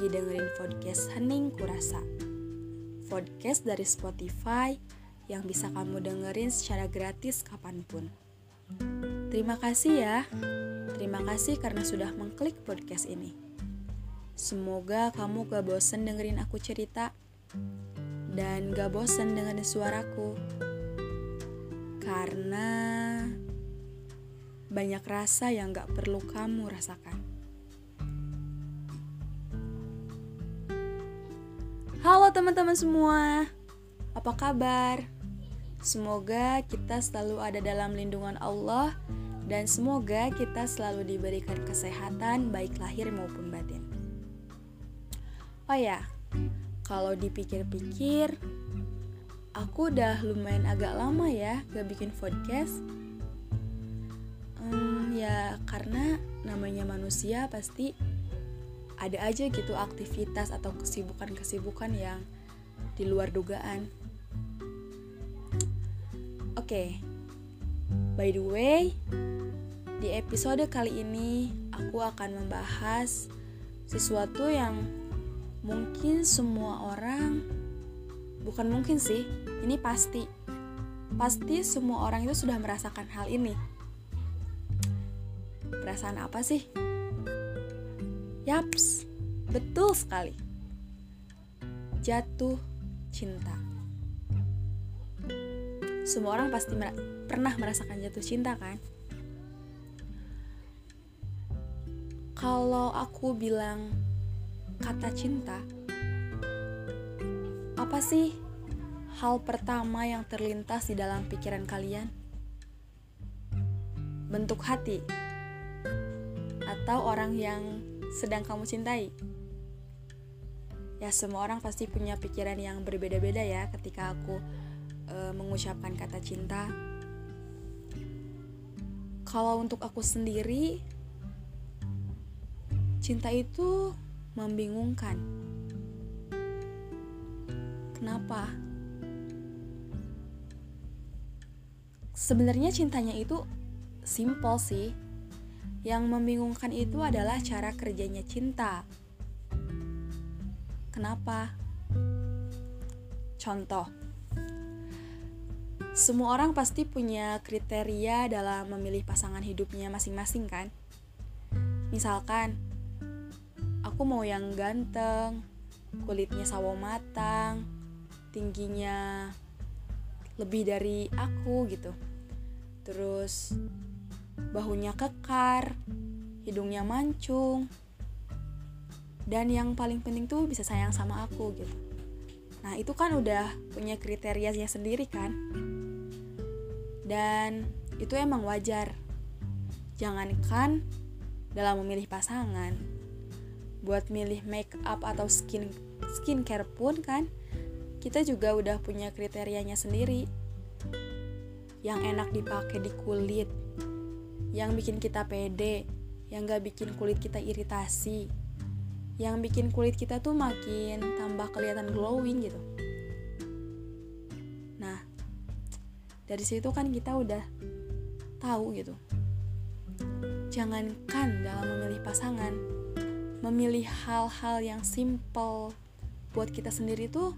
lagi dengerin podcast Hening Kurasa. Podcast dari Spotify yang bisa kamu dengerin secara gratis kapan pun. Terima kasih ya. Terima kasih karena sudah mengklik podcast ini. Semoga kamu gak bosen dengerin aku cerita dan gak bosen dengerin suaraku. Karena banyak rasa yang gak perlu kamu rasakan. Halo teman-teman semua, apa kabar? Semoga kita selalu ada dalam lindungan Allah dan semoga kita selalu diberikan kesehatan baik lahir maupun batin. Oh ya, kalau dipikir-pikir, aku udah lumayan agak lama ya gak bikin podcast. Hmm, ya karena namanya manusia pasti ada aja gitu aktivitas atau kesibukan-kesibukan yang di luar dugaan. Oke, okay. by the way, di episode kali ini aku akan membahas sesuatu yang mungkin semua orang, bukan mungkin sih, ini pasti, pasti semua orang itu sudah merasakan hal ini. Perasaan apa sih? Yaps, betul sekali. Jatuh cinta. Semua orang pasti mer pernah merasakan jatuh cinta kan? Kalau aku bilang kata cinta, apa sih hal pertama yang terlintas di dalam pikiran kalian? Bentuk hati atau orang yang sedang kamu cintai. Ya, semua orang pasti punya pikiran yang berbeda-beda ya ketika aku e, mengucapkan kata cinta. Kalau untuk aku sendiri, cinta itu membingungkan. Kenapa? Sebenarnya cintanya itu simple sih yang membingungkan itu adalah cara kerjanya cinta. Kenapa? Contoh, semua orang pasti punya kriteria dalam memilih pasangan hidupnya masing-masing, kan? Misalkan, aku mau yang ganteng, kulitnya sawo matang, tingginya lebih dari aku gitu. Terus bahunya kekar, hidungnya mancung, dan yang paling penting tuh bisa sayang sama aku gitu. Nah itu kan udah punya kriterianya sendiri kan, dan itu emang wajar. Jangankan dalam memilih pasangan, buat milih make up atau skin skincare pun kan, kita juga udah punya kriterianya sendiri. Yang enak dipakai di kulit, yang bikin kita pede, yang gak bikin kulit kita iritasi, yang bikin kulit kita tuh makin tambah kelihatan glowing gitu. Nah, dari situ kan kita udah tahu gitu. Jangankan dalam memilih pasangan, memilih hal-hal yang simple buat kita sendiri tuh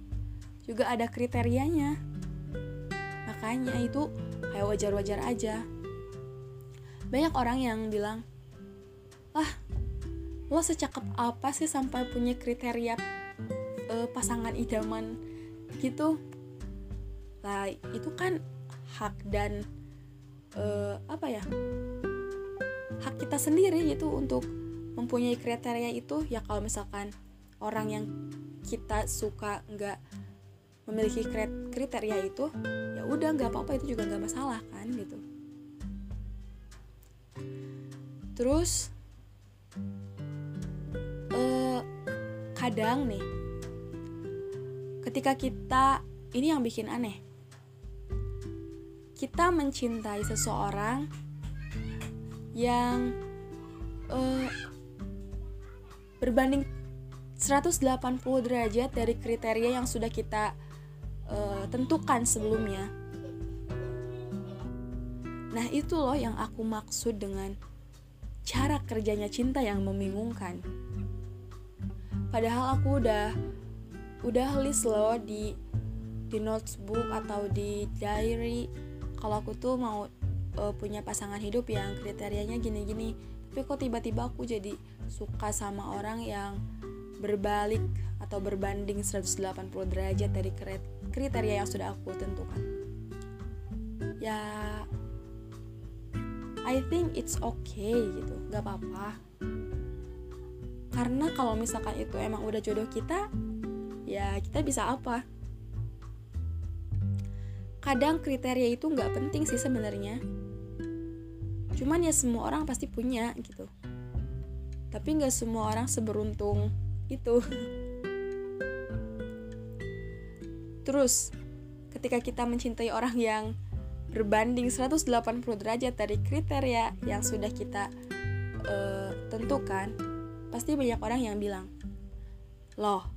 juga ada kriterianya. Makanya itu kayak wajar-wajar aja banyak orang yang bilang wah lo secakep apa sih sampai punya kriteria uh, pasangan idaman? Gitu. Lah itu kan hak dan uh, apa ya hak kita sendiri gitu untuk mempunyai kriteria itu. Ya kalau misalkan orang yang kita suka nggak memiliki kriteria itu ya udah nggak apa-apa itu juga nggak masalah kan gitu terus uh, kadang nih ketika kita ini yang bikin aneh kita mencintai seseorang yang uh, berbanding 180 derajat dari kriteria yang sudah kita uh, tentukan sebelumnya. Nah, itu loh yang aku maksud dengan cara kerjanya cinta yang membingungkan. padahal aku udah udah list loh di di notebook atau di diary. Kalau aku tuh mau uh, punya pasangan hidup yang kriterianya gini-gini. Tapi kok tiba-tiba aku jadi suka sama orang yang berbalik atau berbanding 180 derajat dari kriteria yang sudah aku tentukan. Ya I think it's okay gitu gak apa-apa. Karena kalau misalkan itu emang udah jodoh kita ya kita bisa apa? Kadang kriteria itu nggak penting sih sebenarnya. Cuman ya semua orang pasti punya gitu. Tapi nggak semua orang seberuntung itu. Terus ketika kita mencintai orang yang berbanding 180 derajat dari kriteria yang sudah kita uh, tentukan pasti banyak orang yang bilang loh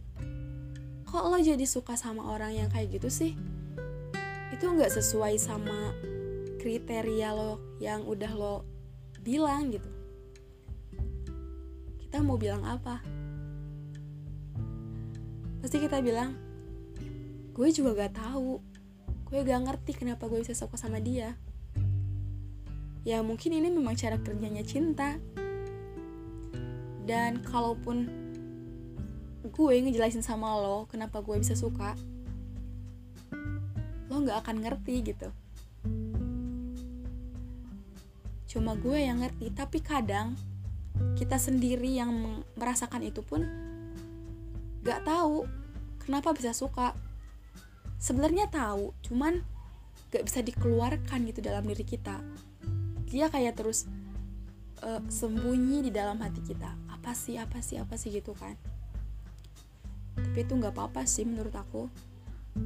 kok lo jadi suka sama orang yang kayak gitu sih? Itu nggak sesuai sama kriteria lo yang udah lo bilang gitu. Kita mau bilang apa? Pasti kita bilang gue juga gak tahu gue gak ngerti kenapa gue bisa suka sama dia. Ya mungkin ini memang cara kerjanya cinta. Dan kalaupun gue ngejelasin sama lo kenapa gue bisa suka lo gak akan ngerti gitu. Cuma gue yang ngerti tapi kadang kita sendiri yang merasakan itu pun gak tahu kenapa bisa suka sebenarnya tahu cuman gak bisa dikeluarkan gitu dalam diri kita. Dia kayak terus uh, sembunyi di dalam hati kita. Apa sih apa sih apa sih gitu kan. Tapi itu nggak apa-apa sih menurut aku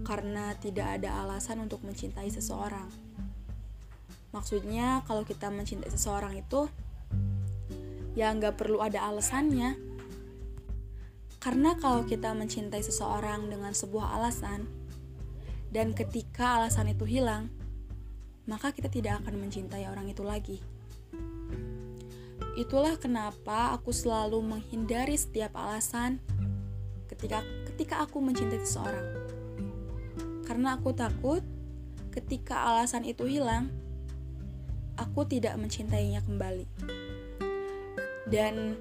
karena tidak ada alasan untuk mencintai seseorang. Maksudnya kalau kita mencintai seseorang itu ya nggak perlu ada alasannya. Karena kalau kita mencintai seseorang dengan sebuah alasan, dan ketika alasan itu hilang, maka kita tidak akan mencintai orang itu lagi. Itulah kenapa aku selalu menghindari setiap alasan ketika ketika aku mencintai seseorang. Karena aku takut ketika alasan itu hilang, aku tidak mencintainya kembali. Dan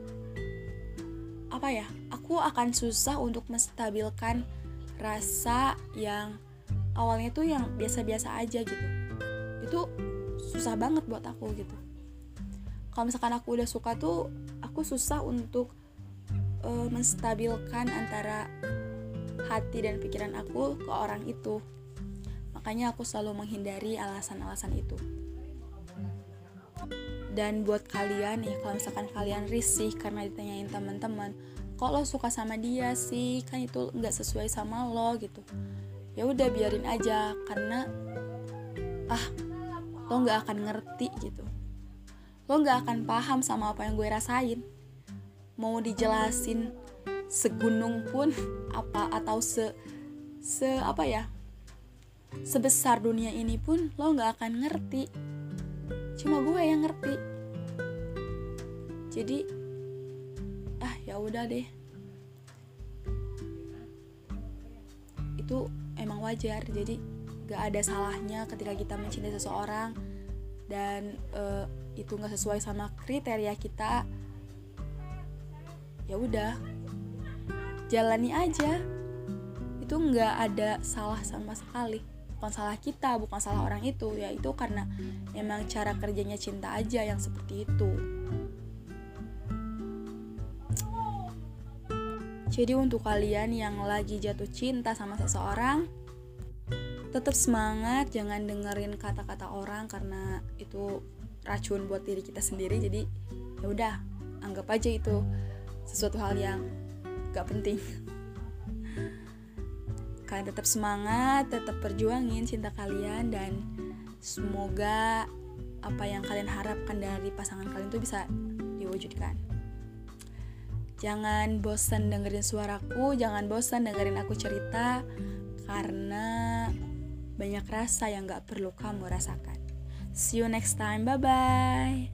apa ya? Aku akan susah untuk menstabilkan rasa yang awalnya tuh yang biasa-biasa aja gitu. Itu susah banget buat aku gitu. Kalau misalkan aku udah suka tuh, aku susah untuk uh, menstabilkan antara hati dan pikiran aku ke orang itu. Makanya aku selalu menghindari alasan-alasan itu dan buat kalian nih kalau misalkan kalian risih karena ditanyain teman-teman kok lo suka sama dia sih kan itu nggak sesuai sama lo gitu ya udah biarin aja karena ah lo nggak akan ngerti gitu. Lo nggak akan paham sama apa yang gue rasain. Mau dijelasin segunung pun apa atau se se apa ya sebesar dunia ini pun lo nggak akan ngerti. Cuma gue yang ngerti. Jadi ah ya udah deh. Itu wajar. Jadi gak ada salahnya ketika kita mencintai seseorang dan uh, itu nggak sesuai sama kriteria kita ya udah jalani aja. Itu nggak ada salah sama sekali. Bukan salah kita bukan salah orang itu. Ya itu karena emang cara kerjanya cinta aja yang seperti itu. Jadi untuk kalian yang lagi jatuh cinta sama seseorang tetap semangat jangan dengerin kata-kata orang karena itu racun buat diri kita sendiri jadi ya udah anggap aja itu sesuatu hal yang gak penting kalian tetap semangat, tetap perjuangin cinta kalian dan semoga apa yang kalian harapkan dari pasangan kalian itu bisa diwujudkan. Jangan bosan dengerin suaraku, jangan bosan dengerin aku cerita karena banyak rasa yang gak perlu kamu rasakan. See you next time, bye bye.